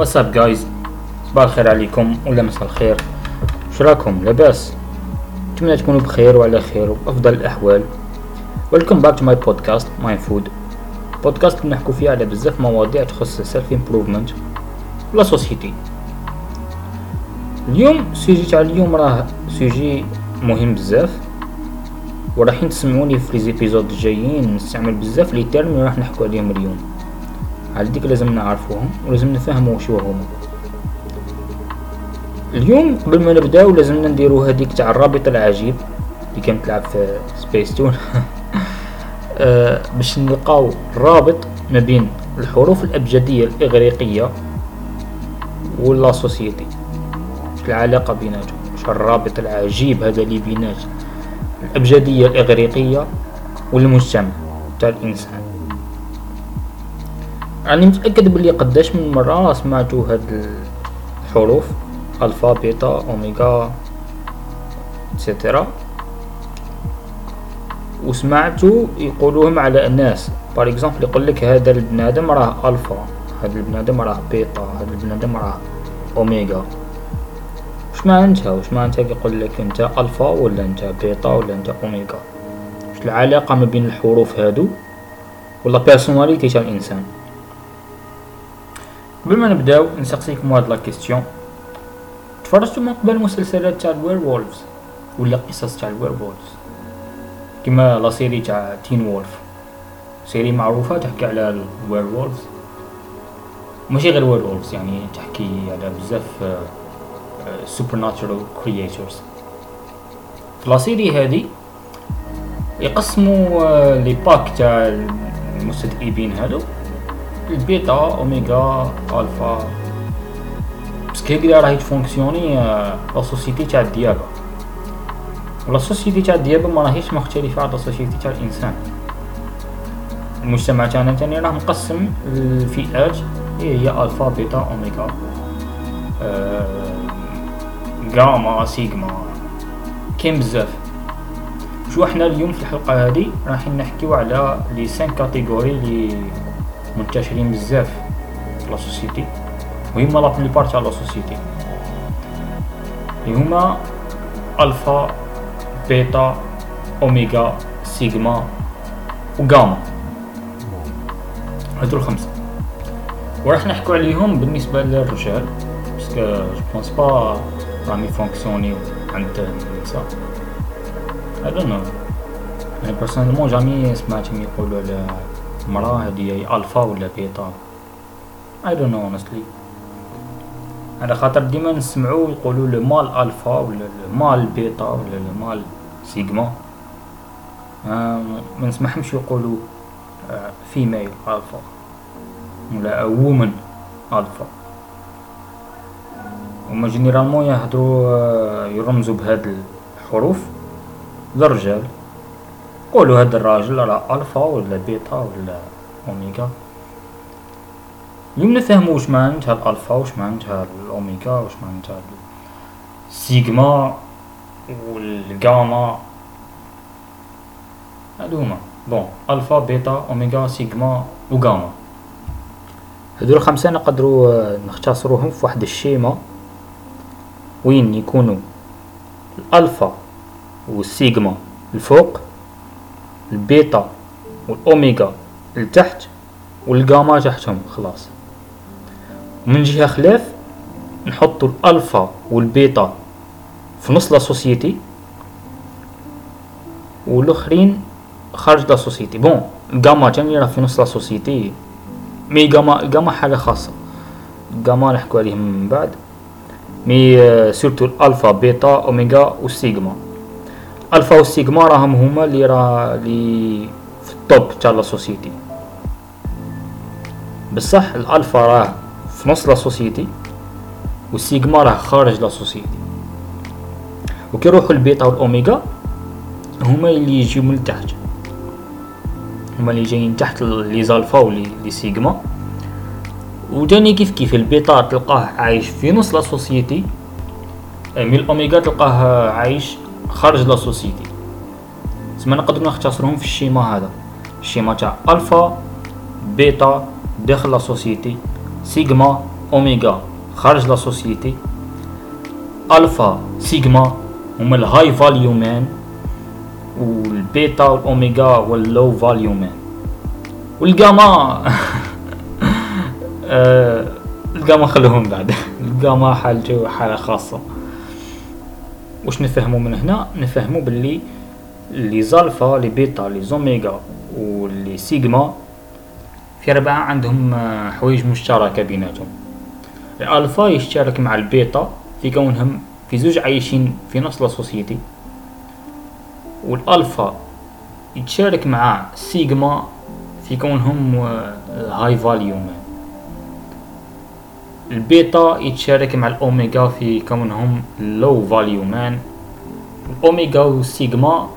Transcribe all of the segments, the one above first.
What's up guys صباح الخير عليكم ولا مساء الخير. واش راكم؟ لاباس. نتمنى تكونوا بخير وعلى خير وأفضل الأحوال. welcome back to my podcast my food podcast نحكو فيه على بزاف مواضيع تخص ال self improvement و la société اليوم sujet تاع اليوم راه sujet مهم بزاف وراح تسمعوني في les épisodes الجايين نستعمل بزاف les termes اللي راح نحكو عليهم اليوم. donc لازم نعرفوهم ولازم نفهموا شو هما. اليوم قبل ما نبداو لازمنا نديرو هذيك تاع الرابط العجيب اللي كانت تلعب في سبيس تون آه، باش نلقاو رابط ما بين الحروف الأبجدية الإغريقية و la société العلاقة بيناتهم؟ شو الرابط العجيب هذا اللي بينات الأبجدية الإغريقية والمجتمع تاع الإنسان. راني متأكد بلي قداش من مرة سمعتوا هاد الحروف الفا بيتا اوميغا et cetera وسمعتوا يقولوهم على الناس. par exemple يقول لك هذا البنادم راه ألفا هذا البنادم راه بيتا هذا البنادم راه أوميغا. واش معناتها واش معناتها يقول لك انت ألفا ولا انت بيتا ولا انت أوميغا؟ واش العلاقة ما بين الحروف هادو؟ و la personnalité تاع الإنسان. قبل ما نبداو نسقسيكم هاد la question تفرجتوا من قبل مسلسلات تاع ال werewolves ولا قصص تاع ال werewolves كيما la série تاع Teen Wolf série معروفة تحكي على ال werewolves ماشي غير werewolves يعني تحكي على بزاف supernatural creatures في la série هذه يقسموا les packs تاع المستذئبين هادو. البيتا اوميغا الفا بس هكذا راهي تفونكسيوني la société تاع الديابه و la société تاع الديابه ما راهيش مختلفه على société تاع الانسان المجتمع تاعنا تاني راه مقسم الفئات هي هي الفا بيتا اوميغا غاما سيغما كاين بزاف شو إحنا اليوم في الحلقة هذه راح نحكيو على les 5 catégories اللي منتشرين بزاف في la société. وهما la plupart تاع la société. هما ألفا بيتا أوميغا سيغما وغاما هادو الخمسة. وراح نحكو عليهم بالنسبة للرجال parce que je pense pas راهم يفونكسيونيو عند النساء. I don't know يعني personnellement jamais سمعتهم يقولوا على مرأة هادي هي الفا ولا بيتا I don't know honestly. على خاطر ديما نسمعو يقولوا le mâle الفا ولا mâle بيتا ولا mâle سيغما آه ما نسمعهمش يقولوا female alpha ولا woman alpha هما généralement يهضروا يرمزوا بهاد الحروف للرجال قولوا هاد الراجل راه ألفا ولا بيتا ولا أوميغا؟ اليوم نفهمو واش معناتها الالفا واش معناتها الأوميغا واش معناتها السيغما والغاما؟ هادو هما. bon ألفا بيتا أوميغا سيغما وغاما هادو الخمسة نقدروا نختصروهم في واحد ال schéma. وين يكونوا الألفا والسيجما الفوق البيتا والأوميغا لتحت والجاما تحتهم خلاص. من جهة خلاف نحطو الألفا والبيتا في نص la société والأخرين خارج la société. bon الجاما تاني راه في نص la société. mais جاما الجاما حاجة خاصة. الجاما نحكو عليهم من بعد. mais surtout الألفا بيتا أوميغا والسيغما. الفا والسيغما راهم هما اللي راه اللي في ال top تاع la société بصح الالفا راه في نص la société والسيغما راه خارج la société وكي يروحوا البيتا والاوميغا هما اللي يجيو من تحت هما اللي جايين تحت les alphas و les sigmas وتاني كيف كيف البيتا تلقاه عايش في نص la société mais الاوميغا تلقاه عايش خارج la société. تسمى نقدر نختصرهم في ال schéma هذا. ال schéma تاع ألفا بيتا داخل la société سيغما أوميغا. خارج la société. ألفا سيجما هما ال high value man والبيتا والأوميغا هو ال low value man. والجاما آه، الجاما خلوهم بعد. الجاما حالته حالة خاصة. واش نفهمو من هنا؟ نفهمو باللي les alphas les bêtas les omégas و les sigmas في أربعة عندهم آه، حوايج مشتركة بيناتهم. الألفا يشترك مع البيتا في كونهم في زوج عايشين في نفس ال société والألفا يتشارك مع سيجما في كونهم ال high value. البيتا يتشارك مع الأوميغا في كونهم low value man الأوميغا والسيجما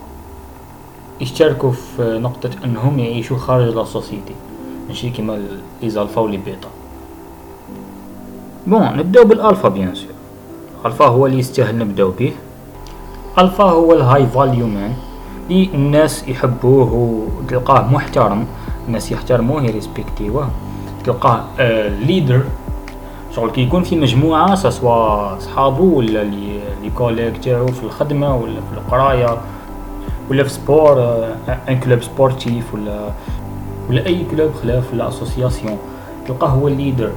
يشتركوا في نقطة أنهم يعيشوا خارج la société ماشي كيما les alphas و les bêtas bon نبدأو بالألفا bien sûr ألفا هو اللي يستاهل نبدأو به. ألفا هو ال high value man اللي الناس يحبوه وتلقاه محترم. الناس يحترموه يريسبكتيوه تلقاه آه leader شغل كي يكون في مجموعة سواء صحابو ولا les les collègues تاعو في الخدمة ولا في القراية ولا في sport un club sportif ولا ولا أي club خلاف ولا association تلقاه هو ال leader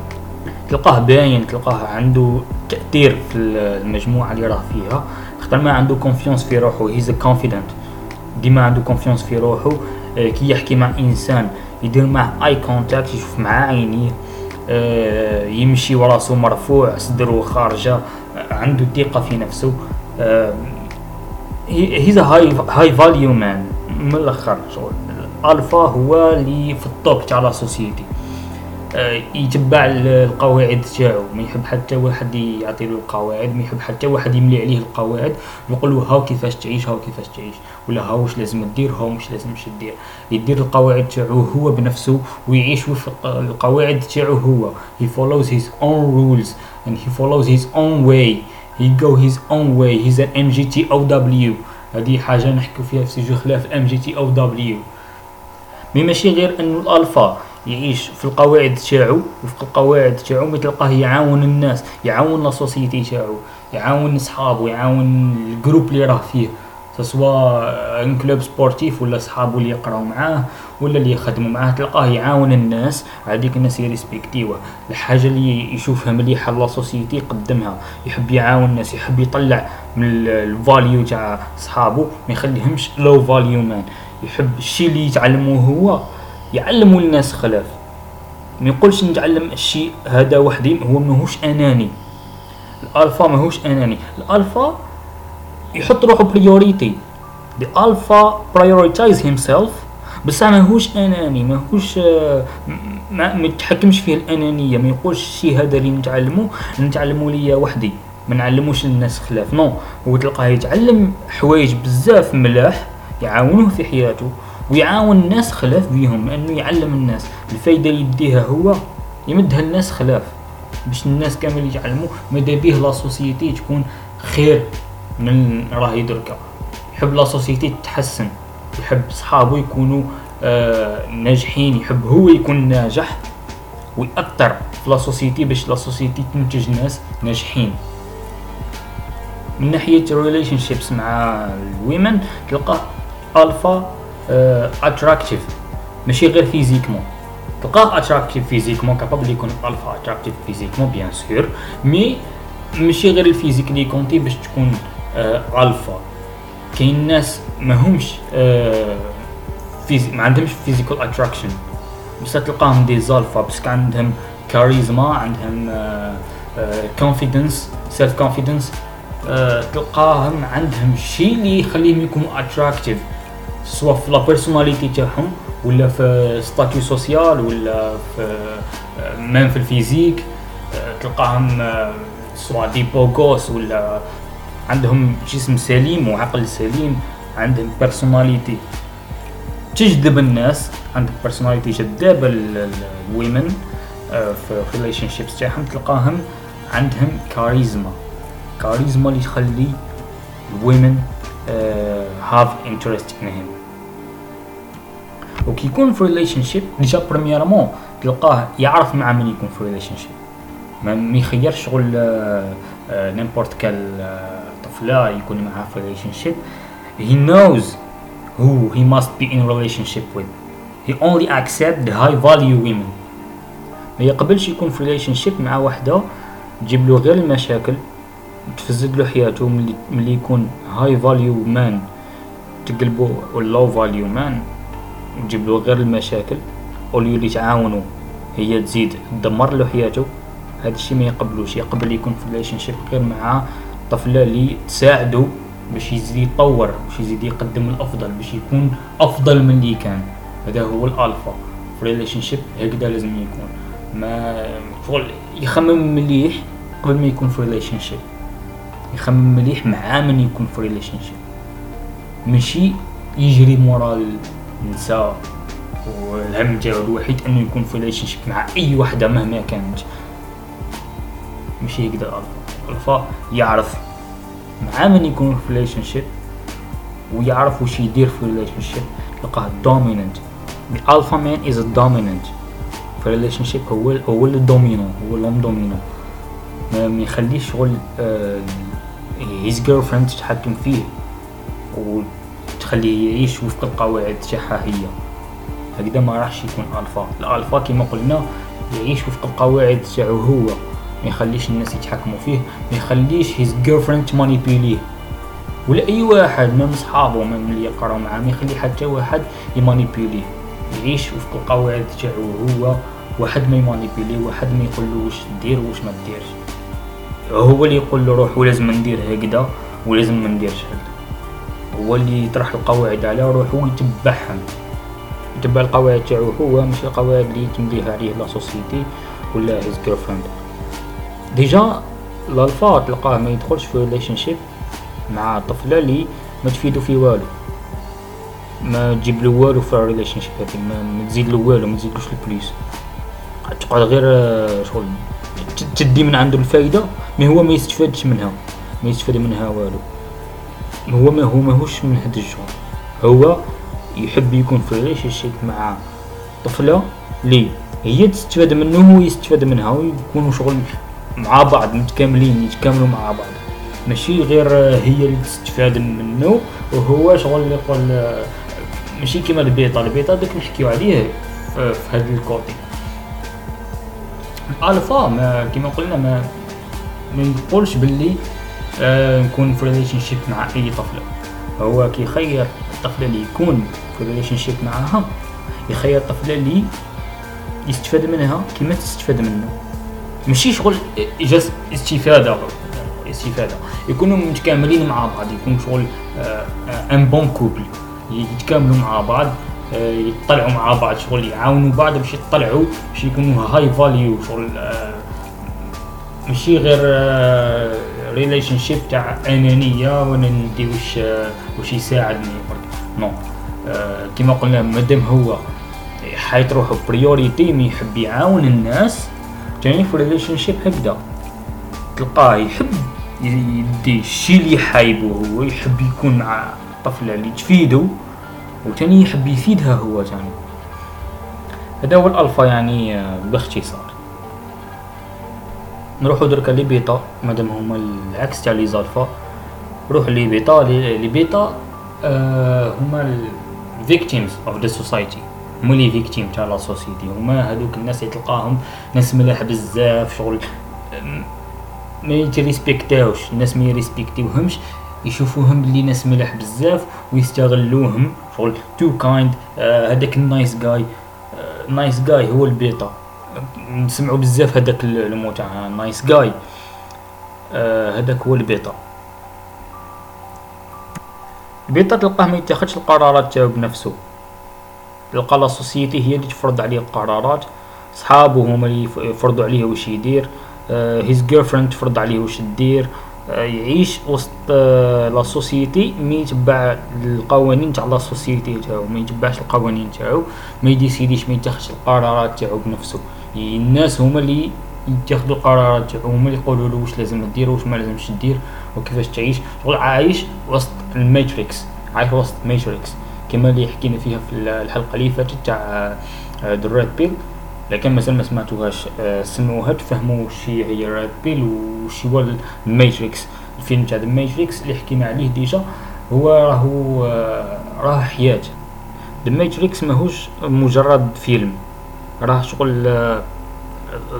تلقاه باين تلقاه عنده تأثير في المجموعة اللي راه فيها. خاطر ما عنده confiance في روحه. he's confident ديما عنده confiance في روحه. آه، كي يحكي مع إنسان يدير معاه eye contact يشوف معاه عينيه. يمشي وراسو مرفوع صدره خارجة آه، عنده ثقة في نفسه. he's high high value man من الأخر شغل. الفا هو اللي في ال top تاع la société. آه، يتبع القواعد تاعو. ما يحب حتى واحد يعطي له القواعد ما يحب حتى واحد يملي عليه القواعد. ويقول له هاو كيفاش تعيش هاو كيفاش تعيش. ولا هاو واش لازم دير مش لازمش دير يدير القواعد تاعو هو بنفسه ويعيش وفق القواعد تاعو هو. He follows his own rules and he follows his own way. He go his own way. He's an MGTOW هذه حاجة نحكي فيها في سجل خلاف MGTOW mais ماشي غير انه الألفا يعيش في القواعد تاعو وفق القواعد تاعو ما تلقاه يعاون الناس يعاون la société تاعو يعاون صحابو يعاون ال groupe اللي راه فيه. سواء un club sportif ولا صحابو اللي يقراو معاه ولا اللي يخدموا معاه تلقاه يعاون الناس هذيك الناس يريسبكتيوه الحاجة اللي يشوفها مليحة la société يقدمها. يحب يعاون الناس يحب يطلع من ال value تاع صحابو ما يخليهمش low value man يحب الشيء اللي يتعلموه هو يعلموا الناس خلاف. ما يقولش نتعلم الشيء هذا وحدي هو ماهوش أناني. الألفا ماهوش أناني. الألفا يحط روحه priorité الالفا prioritize himself بس ماهوش أناني ماهوش ما متحكمش فيه الأنانية ما يقولش الشيء هذا اللي نتعلمه نتعلمه ليا وحدي. ما نعلموش للناس خلاف. no هو تلقاه يتعلم حوايج بزاف ملاح يعاونوه في حياته ويعاون الناس خلاف بيهم لأنه يعلم الناس. الفايدة اللي يديها هو يمدها الناس خلاف. باش الناس كامل يتعلموا ماذا بيه la société تكون خير. من راهي دركا يحب la société تتحسن. يحب صحابه يكونوا آه ناجحين. يحب هو يكون ناجح ويأثر في la société باش la société تنتج ناس ناجحين. من ناحية relationships مع ال women تلقاه الفا attractif euh, ماشي غير physiquement تلقاه attractif physiquement capable يكون الفا attractif physiquement bien sûr mais ماشي غير ال physique اللي compter باش تكون ألفا. كاين ناس ماهمش physi ما عندهمش physical attraction بس تلقاهم des alphas بس عندهم كاريزما عندهم confidence self confidence تلقاهم عندهم الشيء اللي يخليهم يكونوا attractif سواء في la personnalité تاعهم ولا في statut social ولا في même في ال physique تلقاهم سواء des beaux gosses ولا عندهم جسم سليم وعقل سليم عندهم personality تجذب الناس عندك personality جذابه لل women في relationships تاعهم تلقاهم عندهم كاريزما كاريزما اللي تخلي ال women have interest in him وكي يكون في relationship déjà premièrement تلقاه يعرف مع من يكون في relationship ما يخيرش شغل n'importe quelle طفله يكون معها في ship he knows who he must be in relationship with. He only accept the high value women. ما يقبلش يكون في ship مع وحده. تجيب له غير المشاكل. تفزد له حياته ملي يكون high value man تقلبو low value man تجيب له غير المشاكل. au lieu اللي تعاونوا هي تزيد. تدمر له حياته. هذا الشيء ما يقبلوش. يقبل يكون في relationship غير مع طفله اللي تساعده باش يزيد يتطور باش يزيد يقدم الأفضل باش يكون أفضل من اللي كان. هذا هو الألفا. في relationship هكذا لازم يكون. ما شغل يخمم مليح قبل ما يكون في relationship يخمم مليح مع من يكون في relationship ماشي يجري مورا النساء والهم تاعو الوحيد أنه يكون في relationship مع أي وحدة مهما كانت. ماشي هكذا الالفا يعرف مع من يكون في relationship ويعرف وش يدير في relationship يلقاه dominant ال alpha man is dominant في relationship هو هو ال dominant هو l'homme dominant ما يخليش شغل his girlfriend تتحكم فيه وتخليه يعيش وفق القواعد تاعها هي. هكذا ما راحش يكون alpha ال alpha كما قلنا يعيش وفق القواعد تاعو هو. يخليش الناس يتحكموا فيه ما يخليش his friend ت manipuler ه ولا أي واحد من صحابه من اللي يقراو معاه ما يخلي حتى واحد ي manipuler ه يعيش وفق القواعد تاعو هو واحد ما ي manipuler واحد ما يقول له واش دير واش ما ديرش. هو اللي يقول له روح ولازم ندير هكذا ولازم ما نديرش هكذا. هو اللي يطرح القواعد على روحو ويتبعهم. يتبع القواعد تاعو هو مش القواعد اللي تمليها عليه la société ولا his girlfriend déjà ال alpha تلقاه ما يدخلش في relationship مع طفله اللي ما تفيدو في والو ما تجيب له والو في ال relationship هذيك ما تزيد له والو ما تزيدلوش ال plus تقعد غير آه، شغل تدي من عنده الفايده mais هو ما يستفادش منها ما يستفاد منها والو هو ما هو ماهوش من هاد الجون هو يحب يكون في relationship مع طفله لي هي تستفاد منه وهو يستفاد منها ويكونوا شغل مع بعض متكاملين يتكاملوا مع بعض. ماشي غير هي اللي تستفاد منه وهو شغل يقول ماشي كيما ال beta ال beta داك نحكيو عليه في هذا ال côté. alpha ما كيما قلنا ما ما نقولش باللي آه نكون في relationship مع أي طفلة. هو كيخير الطفلة اللي يكون في relationship معاها يخير الطفلة اللي يستفاد منها كيما تستفاد منه. ماشي شغل just استفادة. استفادة. يكونوا متكاملين مع بعض يكون شغل un bon couple يتكاملوا مع بعض آه، يطلعوا مع بعض شغل يعاونوا بعض باش يطلعوا باش يكونوا high value شغل آه، ماشي غير relation آه، ship تاع أنانية وأنا ندي واش واش يساعدني. non كيما قلنا مادام هو حاط روحو priority mais يحب يعاون الناس. تاني في relationship هكذا. تلقاه يحب يدي الشي اللي حايبو هو يحب يكون مع الطفله اللي تفيدو وتاني يحب يفيدها هو تاني. هذا هو الألفا يعني آه، باختصار. نروحو دركا les bêtas مادام هما العكس تاع les alphas. نروح les bêtas les bêtas آه هما ال victims of the society هما les victimes تاع la société. هما هذوك الناس اللي تلقاهم ناس ملاح بزاف شغل ما يت respecter اوش. الناس ما ي respecter وهمش يشوفوهم بلي ناس ملاح بزاف ويستغلوهم. شغل too kind هذاك ال nice guy nice guy هو البيتا نسمعوا بزاف هذاك ال mot تاع nice guy هذاك هو ال beta ال beta تلقاه ما يتخذش القرارات تاعو بنفسه تلقى la société هي اللي تفرض عليه القرارات. صحابو هما اللي يفرضوا عليه واش يدير. his girlfriend تفرض عليه واش دير يعيش وسط la société. mais يتبع القوانين تاع la société تاعو. ما يتبعش القوانين تاعو. ما ي décider ش ما يتخذش القرارات تاعو بنفسه الناس هما اللي يتخذوا القرارات تاعو. هما اللي يقولوا له واش لازم دير واش ما لازمش دير وكيفاش تعيش. شغل عايش وسط ال Matrix. عايش وسط Matrix كما اللي حكينا فيها في الحلقة اللي فاتت تاع the red pill لكن مثلا ما سمعتوهاش. آه، سمعوها تفهموا شي هي red pill وشي هو ال Matrix الفيلم تاع ال Matrix اللي حكينا عليه déjà هو راهو آه، راه حياة. ال Matrix ماهوش مجرد فيلم. راه شغل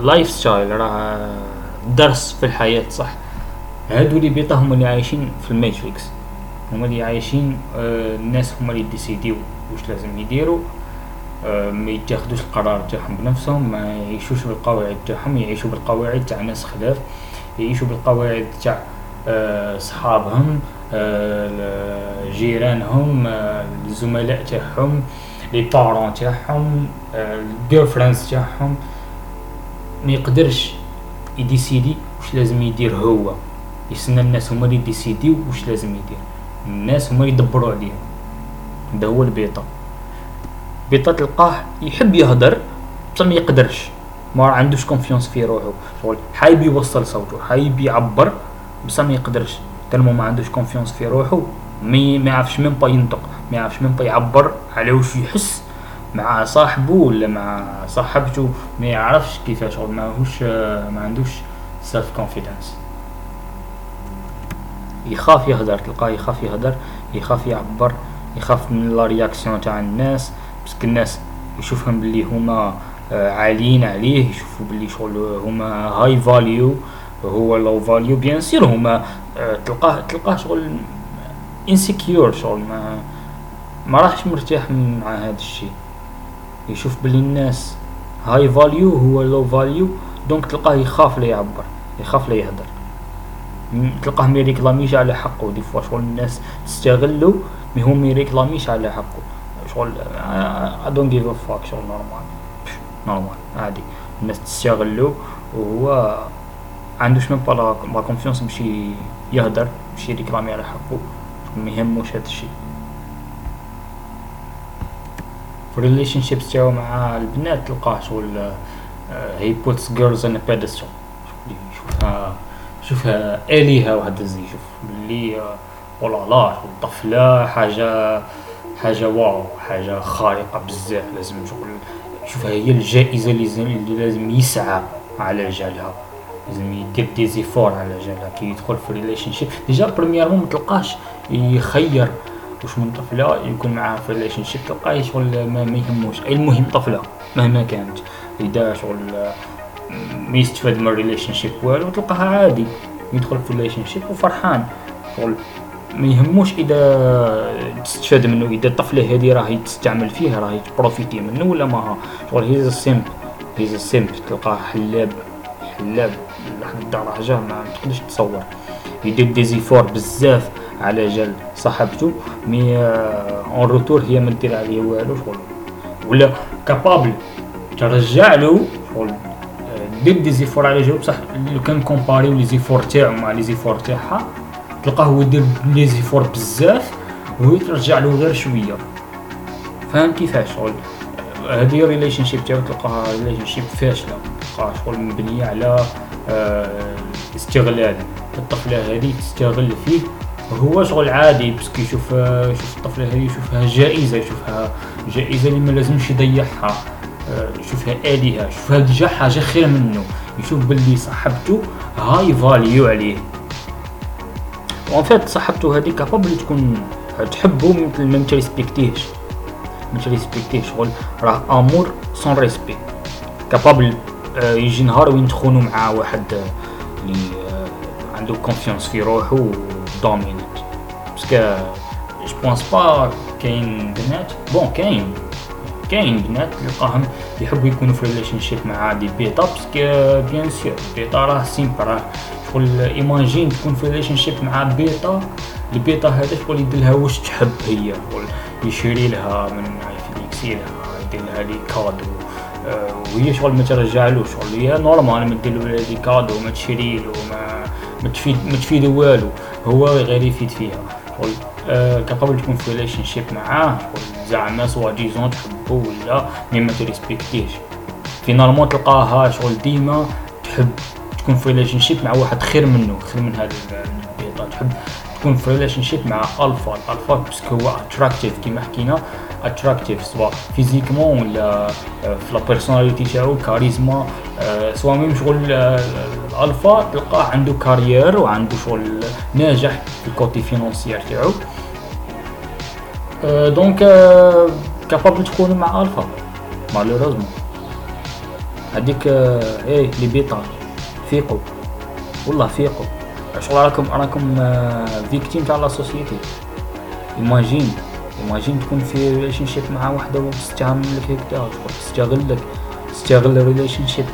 lifestyle راه درس في الحياة صح؟ هادو les bêta هما اللي عايشين في ال Matrix هما اللي عايشين آه الناس هما اللي ديسيديو واش لازم يديروا آه ما يتاخدوش القرار تاعهم بنفسهم ما يعيشوش بالقواعد تاعهم يعيشوا بالقواعد تاع ناس خلاف يعيشوا بالقواعد تاع آه صحابهم جيرانهم الزملاء تاعهم لي بارون تاعهم الجيرل فريندز تاعهم. ما يقدرش يديسيدي واش لازم يدير هو. يستنى الناس هما اللي يديسيديو واش لازم يدير. الناس هما يدبروا عليه هذا هو البيطة. بيطة تلقاه يحب يهدر بصح ما يقدرش. ما عندوش confiance في روحه. شغل حاب يوصل صوته حاب يعبر بصح ما يقدرش. tellement ما عندوش confiance في روحه ما ما يعرفش même pas ينطق ما يعرفش même pas يعبر على واش يحس مع صاحبه ولا مع صاحبته. ما يعرفش كيفاش شغل ماهوش ما عندوش self-confidence يخاف يهدر تلقاه يخاف يهدر يخاف يعبر يخاف من la réaction تاع الناس parce que الناس يشوفهم بلي هما آه، عاليين عليه يشوفوا بلي شغل هما high value هو low value bien sûr هما آه، تلقاه تلقاه شغل insecure شغل ما ما راحش مرتاح مع هذا الشيء يشوف بلي الناس high value هو low value donc تلقاه يخاف لا يعبر يخاف لا يهدر. تلقاه ما يريكلاميش على حقه. des fois شغل الناس تستغلو mais هو ما يريكلاميش على حقه. شغل I don't give a fuck شغل normal normal عادي. الناس تستغلو وهو عندوش même pas la confiance باش يهدر باش يريكلامي على حقه. ما يهموش هذا الشيء. في ال relationships تاعو مع البنات تلقاه شغل he puts girls on pedestal يشوفها شوفها آلهة وهذا الزي شوف بلي ولا لا الطفلة حاجة حاجة wow حاجة خارقة بزاف لازم شغل شوفها هي الجائزة اللي لازم يسعى على جالها. لازم يدير des efforts على جالها. كي يدخل في relationship déjà premièrement متلقاش يخير واش من طفلة يكون معاها في relationship تلقاه شغل ما, ما يهموش. المهم طفلة مهما كانت. إذا شغل ما يستفاد من ال relationship والو تلقاها عادي. يدخل في ال relationship وفرحان. شغل ما يهموش إذا تستفاد منه إذا الطفله هذه راهي تستعمل فيه راهي تبروفيتي منه ولا ما شغل he's simp he's simp تلقاه حلاب. حلاب. لحد الدرجه ما تقدرش تصور. يدير des efforts بزاف على جال صاحبته. mais en retour هي ما دير عليه والو شغل ولا capable ترجع له شغل دير des efforts على جوب بصح لو كان كومباريو les efforts تاعو مع les efforts تاعها تلقاه هو يدير les efforts بزاف وهي ترجع له غير شوية. فاهم كيفاش؟ شغل هذه relationship تاعو تلقاها relationship فاشلة تلقاها شغل مبنية على آه استغلال. الطفله هذه تستغل فيه هو شغل عادي بس كيشوف يشوف الطفله هذه يشوفها جائزة يشوفها جائزة اللي ما لازمش يضيعها. يشوفها آلهة يشوفها déjà حاجة خير منه. يشوف باللي صاحبته high value عليه. و en fait صاحبته هذه capable تكون تحبه مثل ما تريسبكتيهش. ما شغل راه amour sans respect capable يجي نهار وين تخونوا مع واحد اللي عنده confiance في روحه dominant parce que je pense pas كاين بنات. bon كاين. كاين بنات تلقاهم يحبوا يكونوا في relationship مع des bêta parce que bien sûr bêta راه simple راه شغل imagine تكون في relationship مع bêta ال bêta هذا شغل يدير واش تحب هي. شغل يشري لها من يفليكسي لها يدير لها les cadeaux آه، وهي شغل ما شغل هي normal ما دير les cadeaux ما تشري له ما ما تفيد ما تفيد والو. هو غير يفيد فيها. شغل capable تكون في relationship معاه زعما soi-disant تحبو ولا mais ما تريسبكتيش finalement تلقاها شغل ديما تحب تكون في relationship مع واحد خير منه خير من هذا البيضه تحب تكون في relationship مع alpha ال alpha parce que هو attractif كيما حكينا attractif سواء physiquement ولا في la personnalité تاعو كاريزما سواء même شغل الالفا تلقاه عنده carrière وعنده شغل ناجح في ال côté financier تاعو donc capable تكون مع alpha malheureusement هذيك إيه les bêta فيقوا والله فيقوا شغل راكم راكم victimes تاع la société imagine imagine تكون في relationship مع وحده وتستعمل لك هكذا تستغلك تستغل ال relationship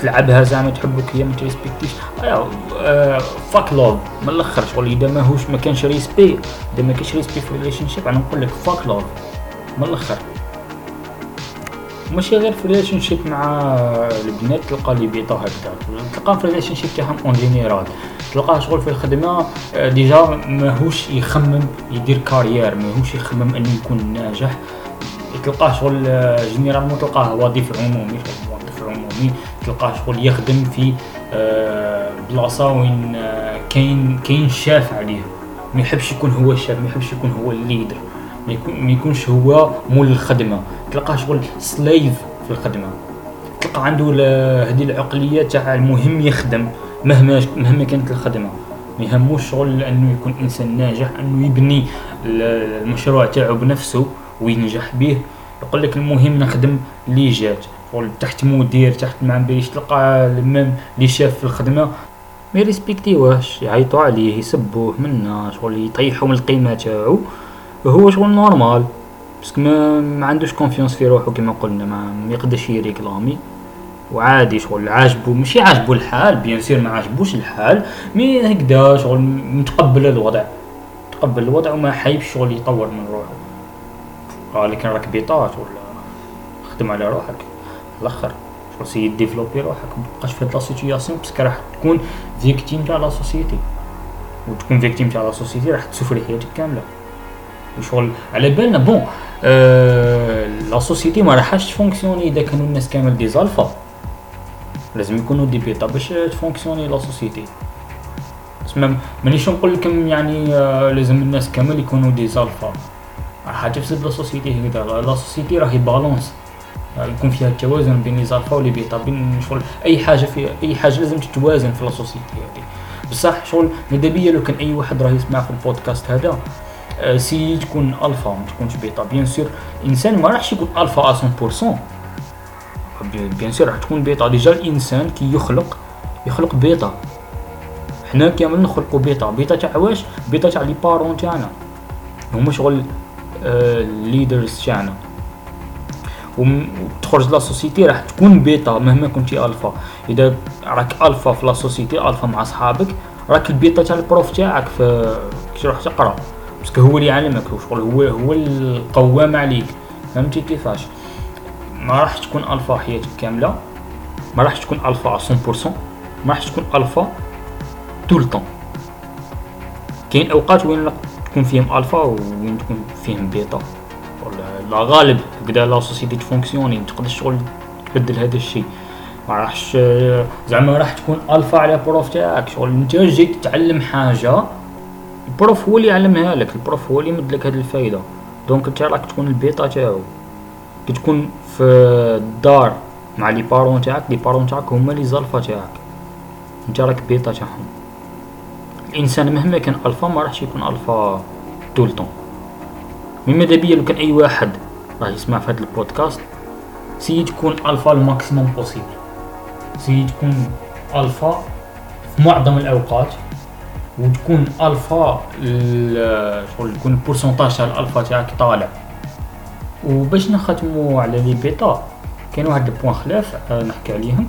تلعبها زعما تحبك هي ما تريسبكتيش. fuck love من الأخر شغل إذا ماهوش ما كانش respect إذا ما كانش respect في relationship أنا نقول لك fuck love من الأخر. ماشي غير في relationship مع البنات تلقى les bêta هكذا. تلقى في relationship تاعهم en général تلقاه شغل في الخدمة déjà ماهوش يخمم يدير carrière ماهوش يخمم أنه يكون ناجح. تلقاه شغل généralement تلقاه وظيفه عمومي وظيفه عمومي تلقاه شغل يخدم في بلاصة وين كاين كاين شاف عليه. ما يحبش يكون هو الشاف ما يحبش يكون هو ال leader. ما يكونش هو مول الخدمة. تلقاه شغل سليف في الخدمة. تلقى عنده هذه العقلية تاع المهم يخدم مهما مهما كانت الخدمة. ما يهموش شغل إنه يكون إنسان ناجح إنه يبني المشروع تاعو بنفسه وينجح به. يقول لك المهم نخدم لي جات. شغل تحت مدير تحت ما بيش تلقى المام لي شاف في الخدمة. ما يريسبكتيوهش يعيطوا عليه يسبوه منا شغل يطيحوا من القيمة تاعو. هو شغل normal parce que ما, عندوش confiance في روحو كما قلنا ما, يقدرش يréclamer. وعادي شغل عاجبو ماشي عاجبو الحال bien sûr ما عاجبوش الحال mais هكذا شغل متقبل الوضع. تقبل الوضع وما حايب شغل يطور من روحو. آه لكن راك بيطات ولا خدم على روحك. الآخر. شغل essaie développer روحك متبقاش في هاد la situation parce que راح تكون victime تاع la société. وتكون victime تاع la société راح تsouffrir حياتك كاملة. وشغل على بالنا bon أه la société ما راحش تfonctionner إذا كانوا الناس كامل des alphas. لازم يكونوا des bêtas باش تfonctionner la société. تسمى مانيش نقول لكم يعني آه لازم الناس كامل يكونوا des alphas. راح تفسد la société هكذا la société راهي balance. يكون فيها التوازن بين les bêtas بين شغل أي حاجة في أي حاجة لازم تتوازن في la société هذه بصح شغل ماذا بيا لو كان أي واحد راه يسمع في البودكاست هذا آه، essaie تكون ألفا ما تكونش bêta bien sûr انسان ما راحش يكون ألفا 100% bien sûr راح تكون bêta déjà الإنسان كي يخلق يخلق بيتا حنا كامل نخلقوا bêta bêta تاع واش؟ بيتا تاع les parents تاعنا. هما شغل ال leaders آه، تاعنا. وتخرج la société راح تكون بيتا مهما كنتي ألفا. إذا راك ألفا في la société alpha مع صحابك راك البيتا تاع ال prof تاعك في كي تروح تقرا. parce que هو اللي يعلمك شغل هو هو القوام عليك. فهمتي كيفاش؟ ما راح تكون ألفا حياتك كاملة ما راح تكون ألفا 100% ما راح تكون alpha tout le temps كاين أوقات وين تكون فيهم ألفا وين تكون فيهم بيتا. لا غالب هكذا la société تfonctionner تقدر شغل تبدل هذا الشيء. ما راحش زعما راح تكون الفا على prof تاعك. شغل أنت جيت تتعلم حاجة ال prof هو اللي يعلمها لك ال prof هو اللي يمد لك هذه الفايدة. donc أنت راك تكون البيتا تاعو. كي تكون في الدار مع les parents تاعك les parents تاعك هما les alphas تاعك. أنت راك بيتا تاعهم. الإنسان مهما كان ألفا ما راحش يكون alpha tout le temps. mais ماذا بيا لو كان أي واحد راه يسمع في هذا ال podcast essaie تكون alpha ال maximum possible essaie تكون ألفا في معظم الأوقات وتكون ألفا شغل تكون ال pourcentage تاع الالفا تاعك طالع. وباش نختمو على les bêtas كاين واحد ال point خلاف آه، نحكي عليهم.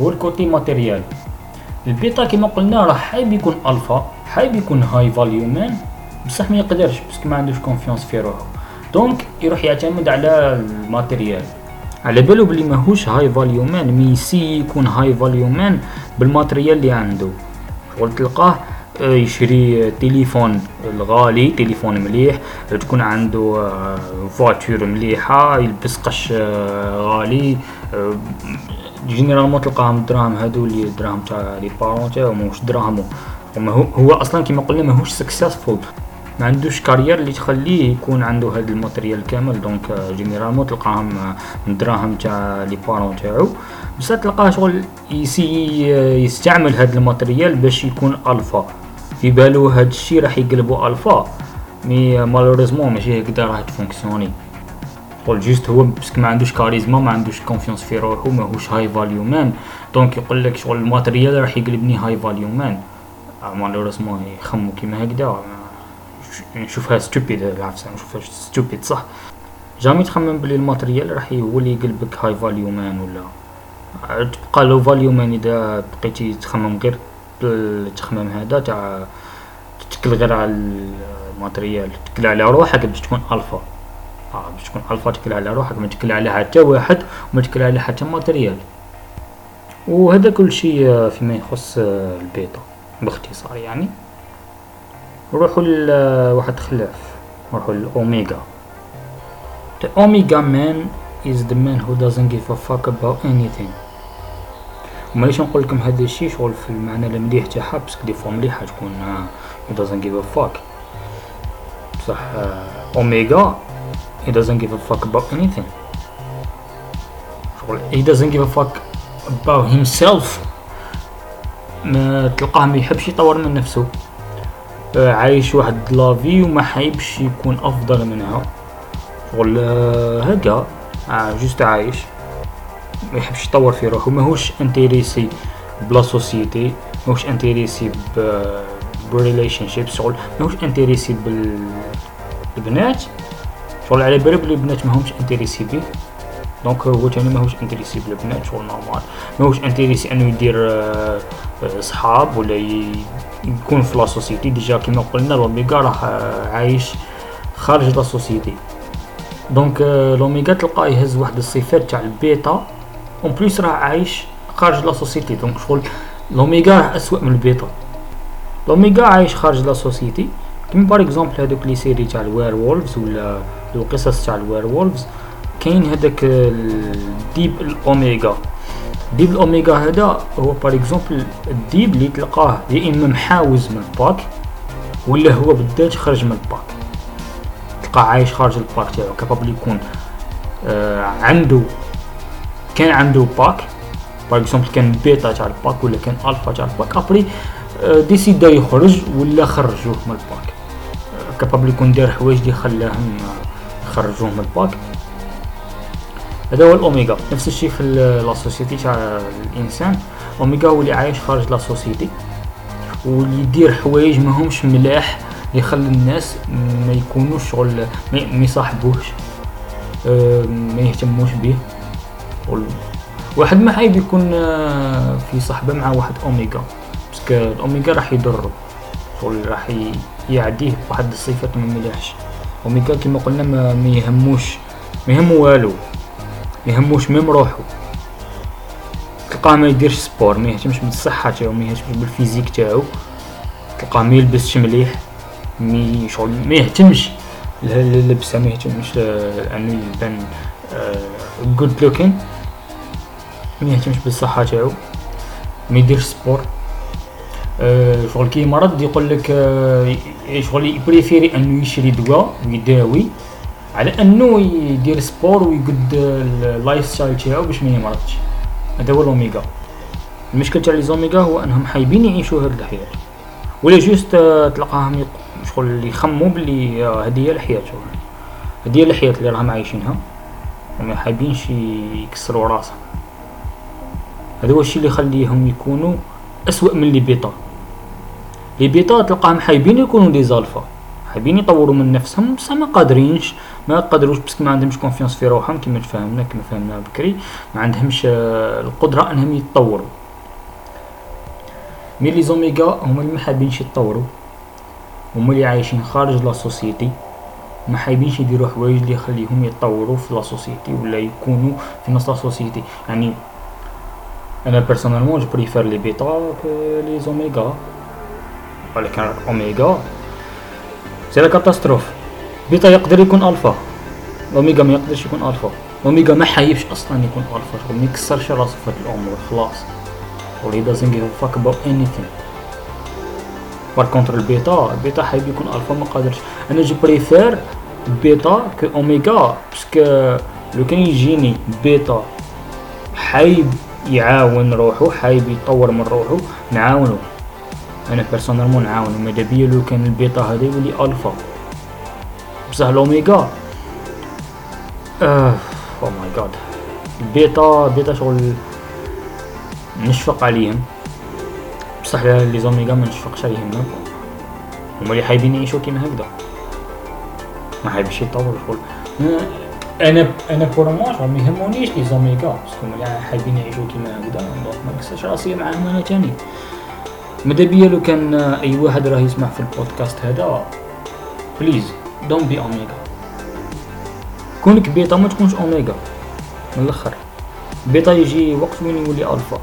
هو ال côté matériel. البيتا كما قلنا راه حايب يكون ألفا حايب يكون high value man بصح ما يقدرش parce que ما عندوش confiance في روحو. donc يروح يعتمد على ال matériel. على بالو بلي ماهوش high value man mais يessayer يكون high value man بال matériel اللي عنده شغل تلقاه يشري تليفون الغالي تليفون مليح تكون عنده voiture مليحة يلبس قش غالي généralement تلقاهم الدراهم هادو اللي الدراهم تاع les parents تاعو ماهوش دراهمو. هو أصلا كيما قلنا ماهوش successful ما عندوش carrière اللي تخليه يكون عنده هذا ال matériel كامل. donc généralement تلقاهم من دراهم تاع les parents تاعو. بصح تلقاه شغل يسي يستعمل هذا ال matériel باش يكون ألفا. في بالو هاد الشيء راح يقلبو alpha. mais malheureusement ماشي هكذا راح تfonctionner. قول juste هو parce que ما عندوش كاريزما ما عندوش confiance في روحو ماهوش high value man donc يقول لك شغل ال matériel راح يقلبني high value man malheureusement يخممو كيما هكذا نشوفها stupide العفسه نشوفها stupide صح؟ jamais تخمم بلي ال matériel راح هو اللي يقلبك high value man ولا؟ تبقى low value man إذا بقيتي تخمم غير بالتخمام هذا تاع تتكل غير على ال matériel تتكل على روحك باش تكون الفا آه باش تكون الفا تكل على روحك ما تكل على حتى واحد وما تكل على حتى matériel. وهذا كل شيء فيما يخص البيتا باختصار يعني. نروحو لواحد خلاف نروحو ل omega The Omega man is the man who doesn't give a fuck about anything وما ليش نقول لكم هذا الشيء شغل في المعنى المليح تاعها parce que des fois مليحة تكون he doesn't give a fuck بصح omega he doesn't give a fuck about anything شغل he doesn't give a fuck about himself ما تلقاه ما يحبش يطور من نفسه آه، عايش واحد la vie وما حيبش يكون أفضل منها. شغل آه، هكا آه juste عايش. ما يحبش يطور في روحه. ماهوش intéressé ب la société. ماهوش intéressé ب ب relationship شغل ماهوش intéressé بالبنات شغل على بالي بلي البنات ماهمش intéressé بيه. donc هو تاني ماهوش intéressé بالبنات شغل normal. ماهوش intéressé إنه يدير آه، صحاب ولا يكون في la société. déjà كيما قلنا l'oméga راه عايش خارج la société. donc l'oméga تلقاه يهز واحد الصفات تاع البيتا en plus راه عايش خارج la société. donc شغل l'oméga راه اسوء من البيتا. l'oméga عايش خارج la société. كيما par exemple هذوك les séries تاع ال werewolves ولا القصص تاع ال werewolves كاين هذاك الديب الأوميغا. ديب الأوميغا هذا هو par exemple الديب اللي تلقاه يا إما محاوز من ال pack ولا هو بالذات خرج من ال pack. تلقاه عايش خارج ال pack تاعو capable يكون آه عنده كان عنده pack par exemple كان بيتا تاع ال pack ولا كان ألفا تاع ال pack après آه décida يخرج ولا خرجوه من ال pack. آه capable يكون دار حوايج اللي خلاهم يخرجوه من ال pack. هذا هو الأوميغا. نفس الشيء في la société تاع الإنسان. أوميغا هو اللي عايش خارج la société واللي يدير حوايج ماهمش ملاح يخلي الناس ما يكونوش شغل ما يصاحبوش آه، ما يهتموش به. واحد ما حايب يكون آه، في صحبة مع واحد أوميغا. parce que الأوميغا راح يضره. شغل راح يعديه بواحد الصفات ما مليحش أوميغا كما قلنا ما يهموش ما يهمو والو. يهموش même روحو. تلقاه ما يديرش sport ما يهتمش بالصحة تاعو ما يهتمش بال physique تاعو. تلقاه ما يلبسش مليح mais شغل ما يهتمش. اللبسة ما يهتمش انه يبان good looking ما يهتمش بالصحة تاعو. ما يديرش sport. آه، شغل كي مرض يقول لك آه، شغل يpréférer إنه يشري دواء ويداوي. على أنه يدير sport ويقد ال lifestyle تاعو باش ما يمرضش. هذا هو الأوميغا. المشكل تاع les omégas هو أنهم حايبين يعيشوا هاد الحياة. ولا juste تلقاهم شغل يخموا بلي هذه هي الحياة هذه هي الحياة اللي راهم عايشينها. وما حابينش يكسروا راسهم. هذا هو الشيء اللي يخليهم يكونوا أسوأ من les bêtas les bêtas تلقاهم حايبين يكونوا des alphas. حابين يطوروا من نفسهم بصح ما قادرينش ما قدروش بس ما عندهمش confiance في روحهم كما تفهمنا كما فهمنا بكري ما عندهمش آه، القدرة إنهم يتطوروا. mais les omégas هما اللي ما حابينش يتطوروا هما اللي عايشين خارج la société ما حابينش يديروا حوايج اللي يخليهم يتطوروا في la société ولا يكونوا في نص la société. يعني أنا personnellement je préfère les bêtas les omégas ولكن اوميغا c'est la catastrophe بيتا يقدر يكون ألفا. اوميغا ما يقدرش يكون ألفا. اوميجا ما حايبش أصلا يكون ألفا. ما يكسرش راسه في هاد الأمور خلاص doesn't give a fuck about anything. par contre البيتا البيتا حايب يكون الفا ما قادرش أنا je préfère bêta que oméga parce que لو كان يجيني بيتا حايب يعاون روحو حايب يطور من روحو نعاونو أنا personnellement نعاونو ماذا بيا لو كان البيتا هذا يولي الفا بصح الاوميغا آه أو ماي جاد البيتا بيتا شغل نشفق عليهم. بصح les omégas ما نشفقش عليهم. هما اللي حايبين يعيشو كيما هكذا. ما حايبش يطور شغل أنا أنا pour moi ما يهمونيش les omégas parce que هما حايبين يعيشو كيما هكذا. ما نكسرش راسي معاهم أنا تاني. ماذا بيا لو كان أي واحد راه يسمع في البودكاست هذا please don't be omega كونك بيتا ما تكونش اوميغا من الأخر. بيتا يجي وقت وين يولي الفا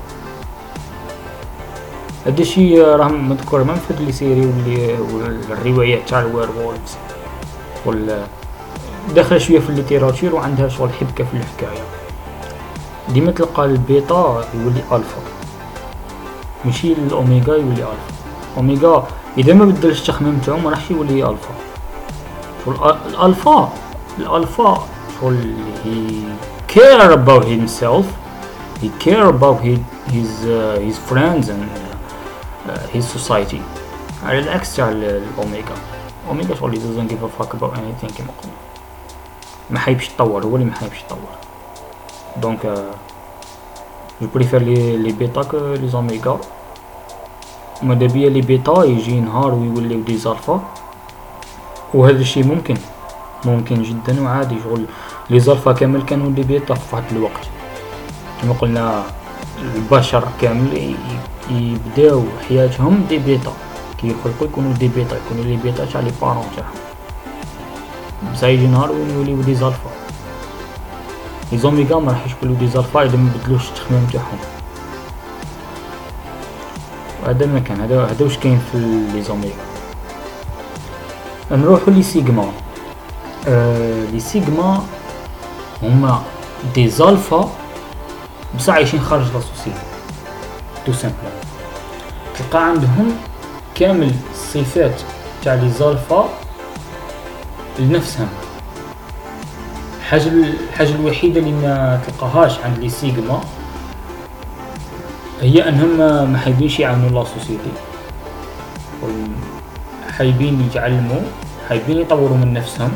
هذا الشيء راه مذكور ما في les séries واللي والروايات تاع ال werewolves وال داخلة شوية في ال littérature وعندها شغل حبكة في الحكاية. ديما تلقى البيتا يولي الفا ماشي الأوميغا يولي الفا أوميغا إذا ما بدلش التخميم تاعو ما راحش يولي الفا الالفا شغل he care about himself. He care about his his, uh, his friends and uh, society. على العكس تاع الاوميغا اوميغا شغل he doesn't give a fuck about anything كما قلنا ما حيبش يتطور. هو اللي ما حيبش يتطور. donc je préfère les les bêtas que les omégas ماذا بيا les bêtas يجي نهار ويوليو des alphas وهذا الشيء ممكن ممكن جدا وعادي. شغل les alphas كامل كانوا des bêtas في واحد الوقت. كما قلنا البشر كامل يبداو حياتهم des bêtas. كي يخلقوا يكونوا des bêtas يكونوا les bêtas تاع les parents تاعهم. بصح يجي نهار وين يوليو des alphas les omégas ما راح يوليو des alphas اذا ما بدلوش التخميم تاعهم. وهذا ما كان. هذا هذا واش كاين في les omégas نروحو les sigmas. آه les sigmas هما des alphas بصح عايشين خارج la, tout simple تلقى عندهم كامل الصفات تاع les alphas لنفسهم. الحاجة الحاجة الوحيدة اللي ما تلقاهاش عند les sigmas هي أنهم ما حابينش يعاونوا la société. حابين يتعلموا حابين يطوروا من نفسهم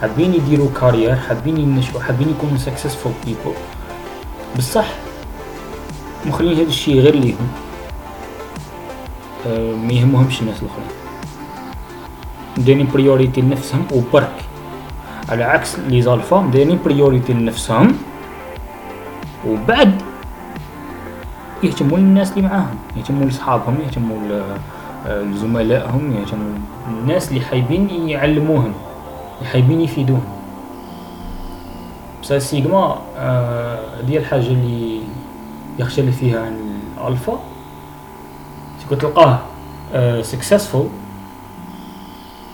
حابين يديروا carrière حابين ينشئوا حابين يكونوا successful people بصح مخلين هذا الشيء غير ليهم أه ما يهمهمش الناس الأخرين. دايرين priorité لنفسهم وبرك. على عكس les alphas دايرين priorité لنفسهم وبعد يهتموا للناس اللي معاهم يهتموا لصحابهم يهتموا لزملائهم يهتموا الناس اللي حايبين يعلموهم حايبين يفيدوهم. بصح السيجما آه دي الحاجة اللي يختلف فيها عن الألفا. تكون تلقاه آه successful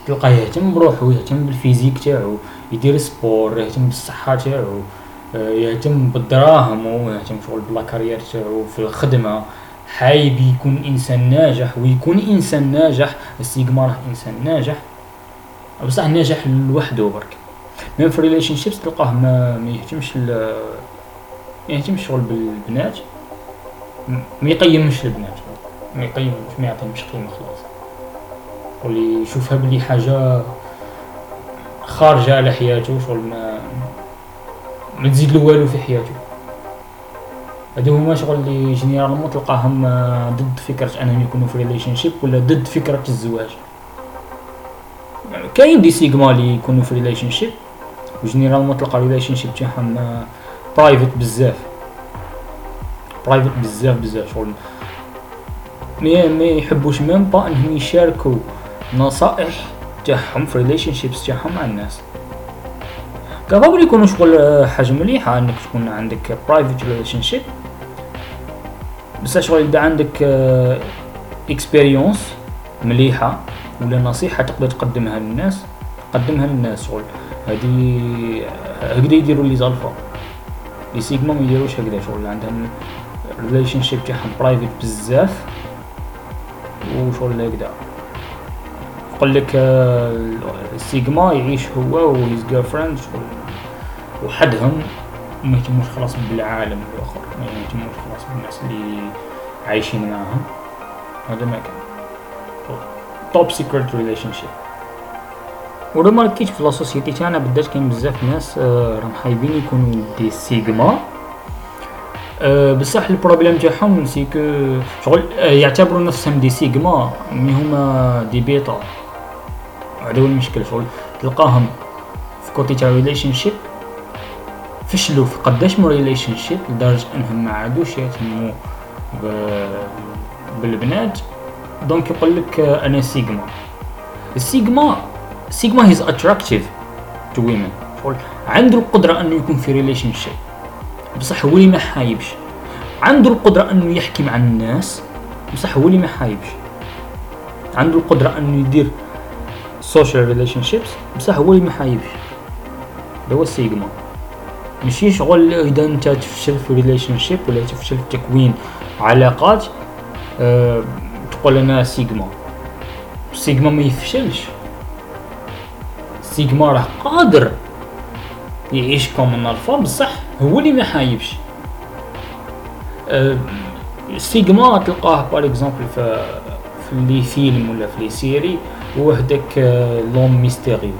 تلقاه يهتم بروحو يهتم بال physique تاعو يدير sport يهتم بالصحة تاعو آه، يهتم بالدراهم ويهتم شغل بال carrière تاعو في الخدمة. حايب يكون إنسان ناجح ويكون إنسان ناجح السيجما راه إنسان ناجح. بصح ناجح لوحده برك. même في relationships تلقاه ما يهتمش ما يهتمش شغل بالبنات ما يقيمش البنات ما يقيمش ما يعطيهمش قيمة خلاص. واللي يشوفها بلي حاجة خارجة على حياته شغل ما ما تزيد له والو في حياته. هادو هما شغل اللي généralement تلقاهم ضد فكرة أنهم يكونوا في relationship ولا ضد فكرة الزواج. كاين des sigmas اللي يكونوا في relationship و généralement تلقى relationship تاعهم private بزاف. private بزاف بزاف شغل. ما ما يحبوش même pas إنهم يشاركوا نصائح تاعهم في relationships تاعهم مع الناس. capable يكونوا شغل حاجة مليحة إنك تكون عندك private relationship بس شغل اذا عندك expérience مليحة ولا نصيحة تقدر تقدمها للناس؟ قدمها للناس شغل. هذه هكذا يديروا les alphas. les sigmas ما يديروش هكذا شغل. عندهم relationship تاعهم private بزاف وشغل هكذا يقول لك السيجما يعيش هو و his girlfriend وحدهم ما يهتموش خلاص بالعالم الآخر. ما يهتموش خلاص بالناس اللي عايشين معاهم. هذا ما كان. top secret relationship ولا ما في la société تاعنا بالذات كاين بزاف ناس آه، راهم حايبين يكونوا des sigmas. أه بصح ال problème تاعهم c'est que شغل أه يعتبروا نفسهم des sigmas mais هما des bêtas هذا هو المشكل شغل. تلقاهم في côté تاع relationship فشلوا في قداش من relationship لدرجة إنهم ما عادوش يهتموا بالبنات. donc يقول لك أنا sigma ال sigma sigma he's attractive to women عنده القدرة إنه يكون في relationship بصح هو اللي ما حايبش. عنده القدرة إنه يحكي مع الناس. بصح هو اللي ما حايبش. عنده القدرة إنه يدير social relationships بصح هو اللي ما حايبش. هو السيغما ماشي شغل إذا أنت تفشل في relationship ولا تفشل في تكوين علاقات أه تقول أنا sigma. sigma ما يفشلش. سيغما راه قادر يعيش comme alpha بصح هو اللي ما حايبش. أه سيغما تلقاه par exemple في في les films ولا في les séries هو هداك l'homme mystérieux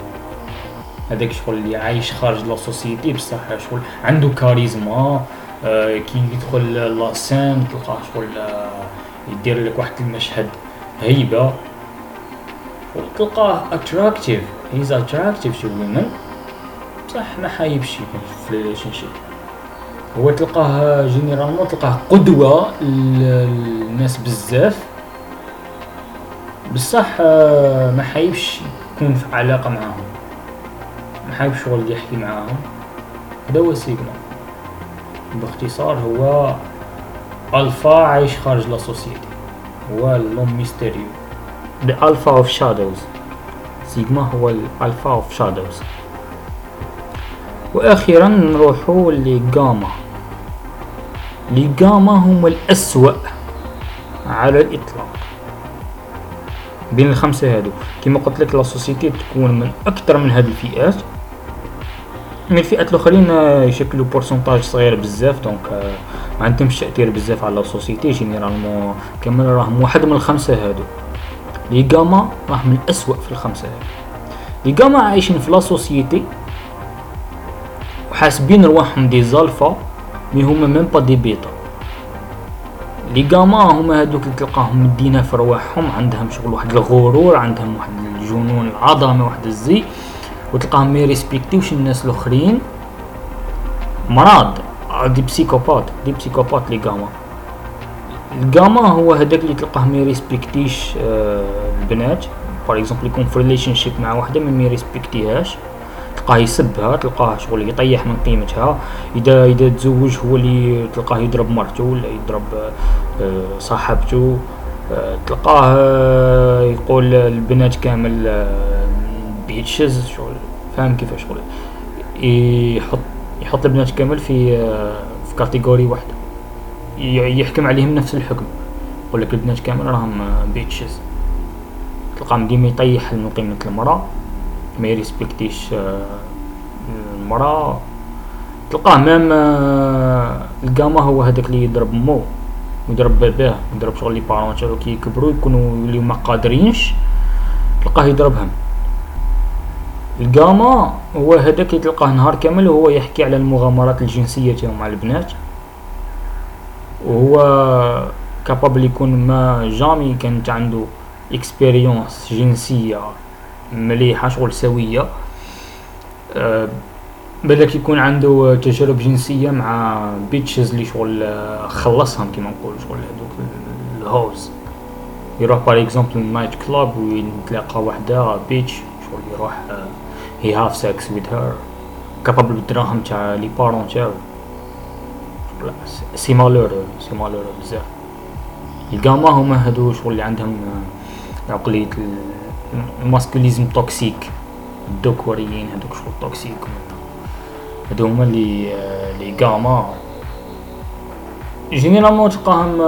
هذاك شغل اللي عايش خارج la société بصح شغل عنده كاريزما آه كي يدخل la scène تلقاه شغل آه يدير لك واحد المشهد هيبة. وتلقاه attractive he's attractive to women بصح ما حايبش في ال relationship هو تلقاه généralement تلقاه قدوة للناس بزاف. بصح آه، ما حايبش يكون في علاقة معاهم. حايبش شغل يحكي معاهم. هذا هو سيجما باختصار هو الفا عايش خارج la société. هو l'homme mystérieux. The alpha of shadows. sigma هو ال alpha of shadows. وأخيرا نروحو ل gamma. les gammas هم الأسوأ على الإطلاق. بين الخمسة هادو. كما قلت لك la société تكون من أكثر من هاد الفئات. من الفئات الأخرين يشكلوا pourcentage صغير بزاف donc آه، ما عندهمش تأثير بزاف على ال société généralement كامل راهم واحد من الخمسة هادو. les gammas راهم الاسوء في الخمسة هادو. les gammas عايشين في la société وحاسبين رواحهم des alphas mais هما même pas des bêtas les gammas هما هادوك اللي تلقاهم مدينا في رواحهم عندهم شغل واحد الغرور عندهم واحد الجنون العظمة واحد الزي. وتلقاهم ما يريسبكتيوش الناس الآخرين. مرض. des psychopathes. des psychopathes les gammas ال gamma هو هذاك اللي تلقاه ما يريسبكتيش آه البنات. par exemple يكون في relationship مع وحدة ما يريسبكتيهاش. تلقاه يسبها تلقاه شغل يطيح من قيمتها. إذا إذا تزوج هو اللي تلقاه يضرب مرته ولا يضرب آه صاحبته. آه تلقاه آه يقول البنات كامل bitches شغل فاهم كيفاش شغل. يحط يحط البنات كامل في في catégorie واحدة. يحكم عليهم نفس الحكم. يقول لك البنات كامل راهم bitches تلقاهم ديما يطيح من قيمة المرأة ما يريسبكتيش آه، المرأة. تلقاه مام آه، القامة هو هذاك اللي يضرب مو يضرب باباه يضرب شغل لي بارون كي يكبروا يكونوا يوليو ما قادرينش. تلقاه يضربهم. الجاما هو هذاك اللي تلقاه نهار كامل وهو يحكي على المغامرات الجنسية تاعو مع البنات. وهو capable يكون ما jamais كانت عنده expérience جنسية مليحة شغل سوية. أه يكون عنده تجارب جنسية مع bitches اللي شغل خلصهم كيما نقول شغل هذوك ال hoes يروح par exemple night club ويتلاقى وحدة bitch شغل يروح أه he have sex with her. Capable بالدراهم تاع les parents تاعو c'est malheureux c'est malheureux بزاف القاما هما هادو شغل اللي عندهم عقلية ال masculisme toxique الذكوريين هادوك شغل toxique هادو هما les les gammas généralement تلقاهم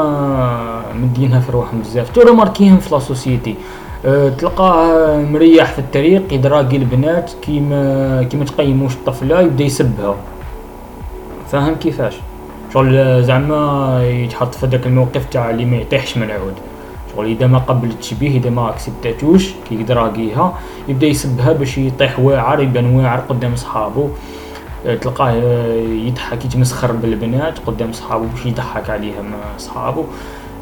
مدينها في رواحهم بزاف تو رماركيهم في la société تلقاه مريح في الطريق يدراقي البنات كيما كيما تقيموش الطفلة يبدا يسبها. فاهم كيفاش؟ شغل زعما يتحط في داك الموقف تاع اللي ما يطيحش من العود شغل إذا ما قبلتش به إذا ما اكسبتاتوش كي يدراقيها يبدا يسبها باش يطيح واعر يبان واعر قدام صحابو. تلقاه يضحك يتمسخر بالبنات قدام صحابو باش يضحك عليها مع صحابو.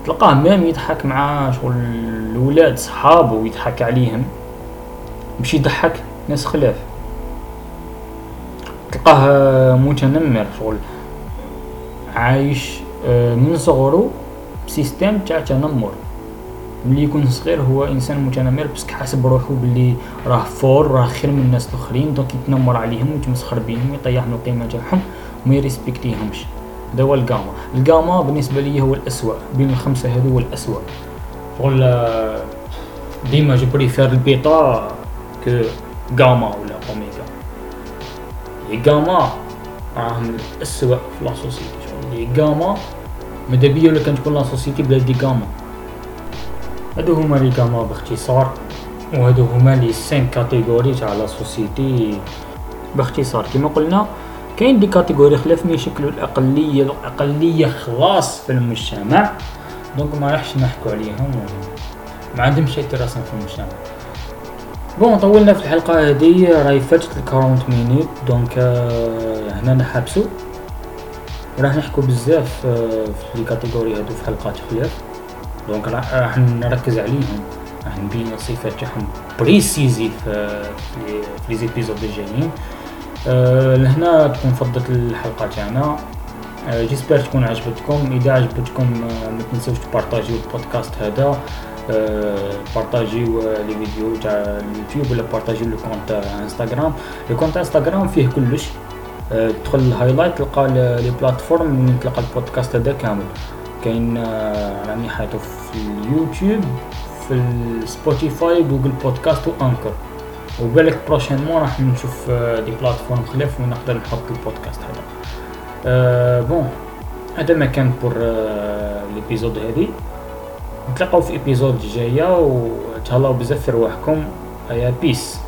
تلقاه مام يضحك مع شغل الولاد صحابو يضحك عليهم. باش يضحك ناس خلاف. تلقاه متنمر شغل. عايش آه، من صغرو ب système تاع تنمر. ملي يكون صغير هو إنسان متنمر بس حاسب روحو باللي راه fort راه خير من الناس الآخرين donc يتنمر عليهم ويتمسخر بيهم ويطيح من القيمة تاعهم وما يريسبكتيهمش. هذا هو ال gamma ال gamma بالنسبة لي هو الأسوأ. بين الخمسة هذو هو الأسوأ. ولا ديما je préfère ال bêta que gamma ولا oméga. les gammas راهم الأسوأ في la société. les gammas ماذا بيا ولا كان تكون la société بلا des gammas هادو هما les gammas باختصار. وهادو هما les cinq catégories تاع la société باختصار. كيما قلنا كاين des catégories ما يشكلوا الأقلية الأقلية خلاص في المجتمع. donc ما راحش نحكوا عليهم. ما عندهمش اعتراف في المجتمع. bon طولنا في الحلقة هذه راهي فاتت ال 40 minutes donc هنا نحبسو. راح نحكوا بزاف في les catégories هادو في حلقات خلاف. donc راح نركز عليهم. راح نبين الصفات تاعهم préciser في في les épisodes الجايين. أه لهنا تكون فضت الحلقة تاعنا. أه j'espère تكون عجبتكم. إذا عجبتكم أه ما تنسوش تبارطاجيو البودكاست هذا. بارطاجيو les vidéos تاع اليوتيوب ولا بارطاجيو le compte Instagram le compte Instagram فيه كلش. تدخل ال highlight تلقى les plateformes وين تلقى البودكاست هذا كامل. كاين راني حاطو في اليوتيوب في ال Spotify Google Podcast و Anchor وبالك prochainement راح نشوف des plateformes خلاف وين نقدر نحط البودكاست هذا. أه bon هذا ما كان pour l'épisode هذه. نتلاقاو في épisode جاية وتهلاو بزاف في رواحكم. يا peace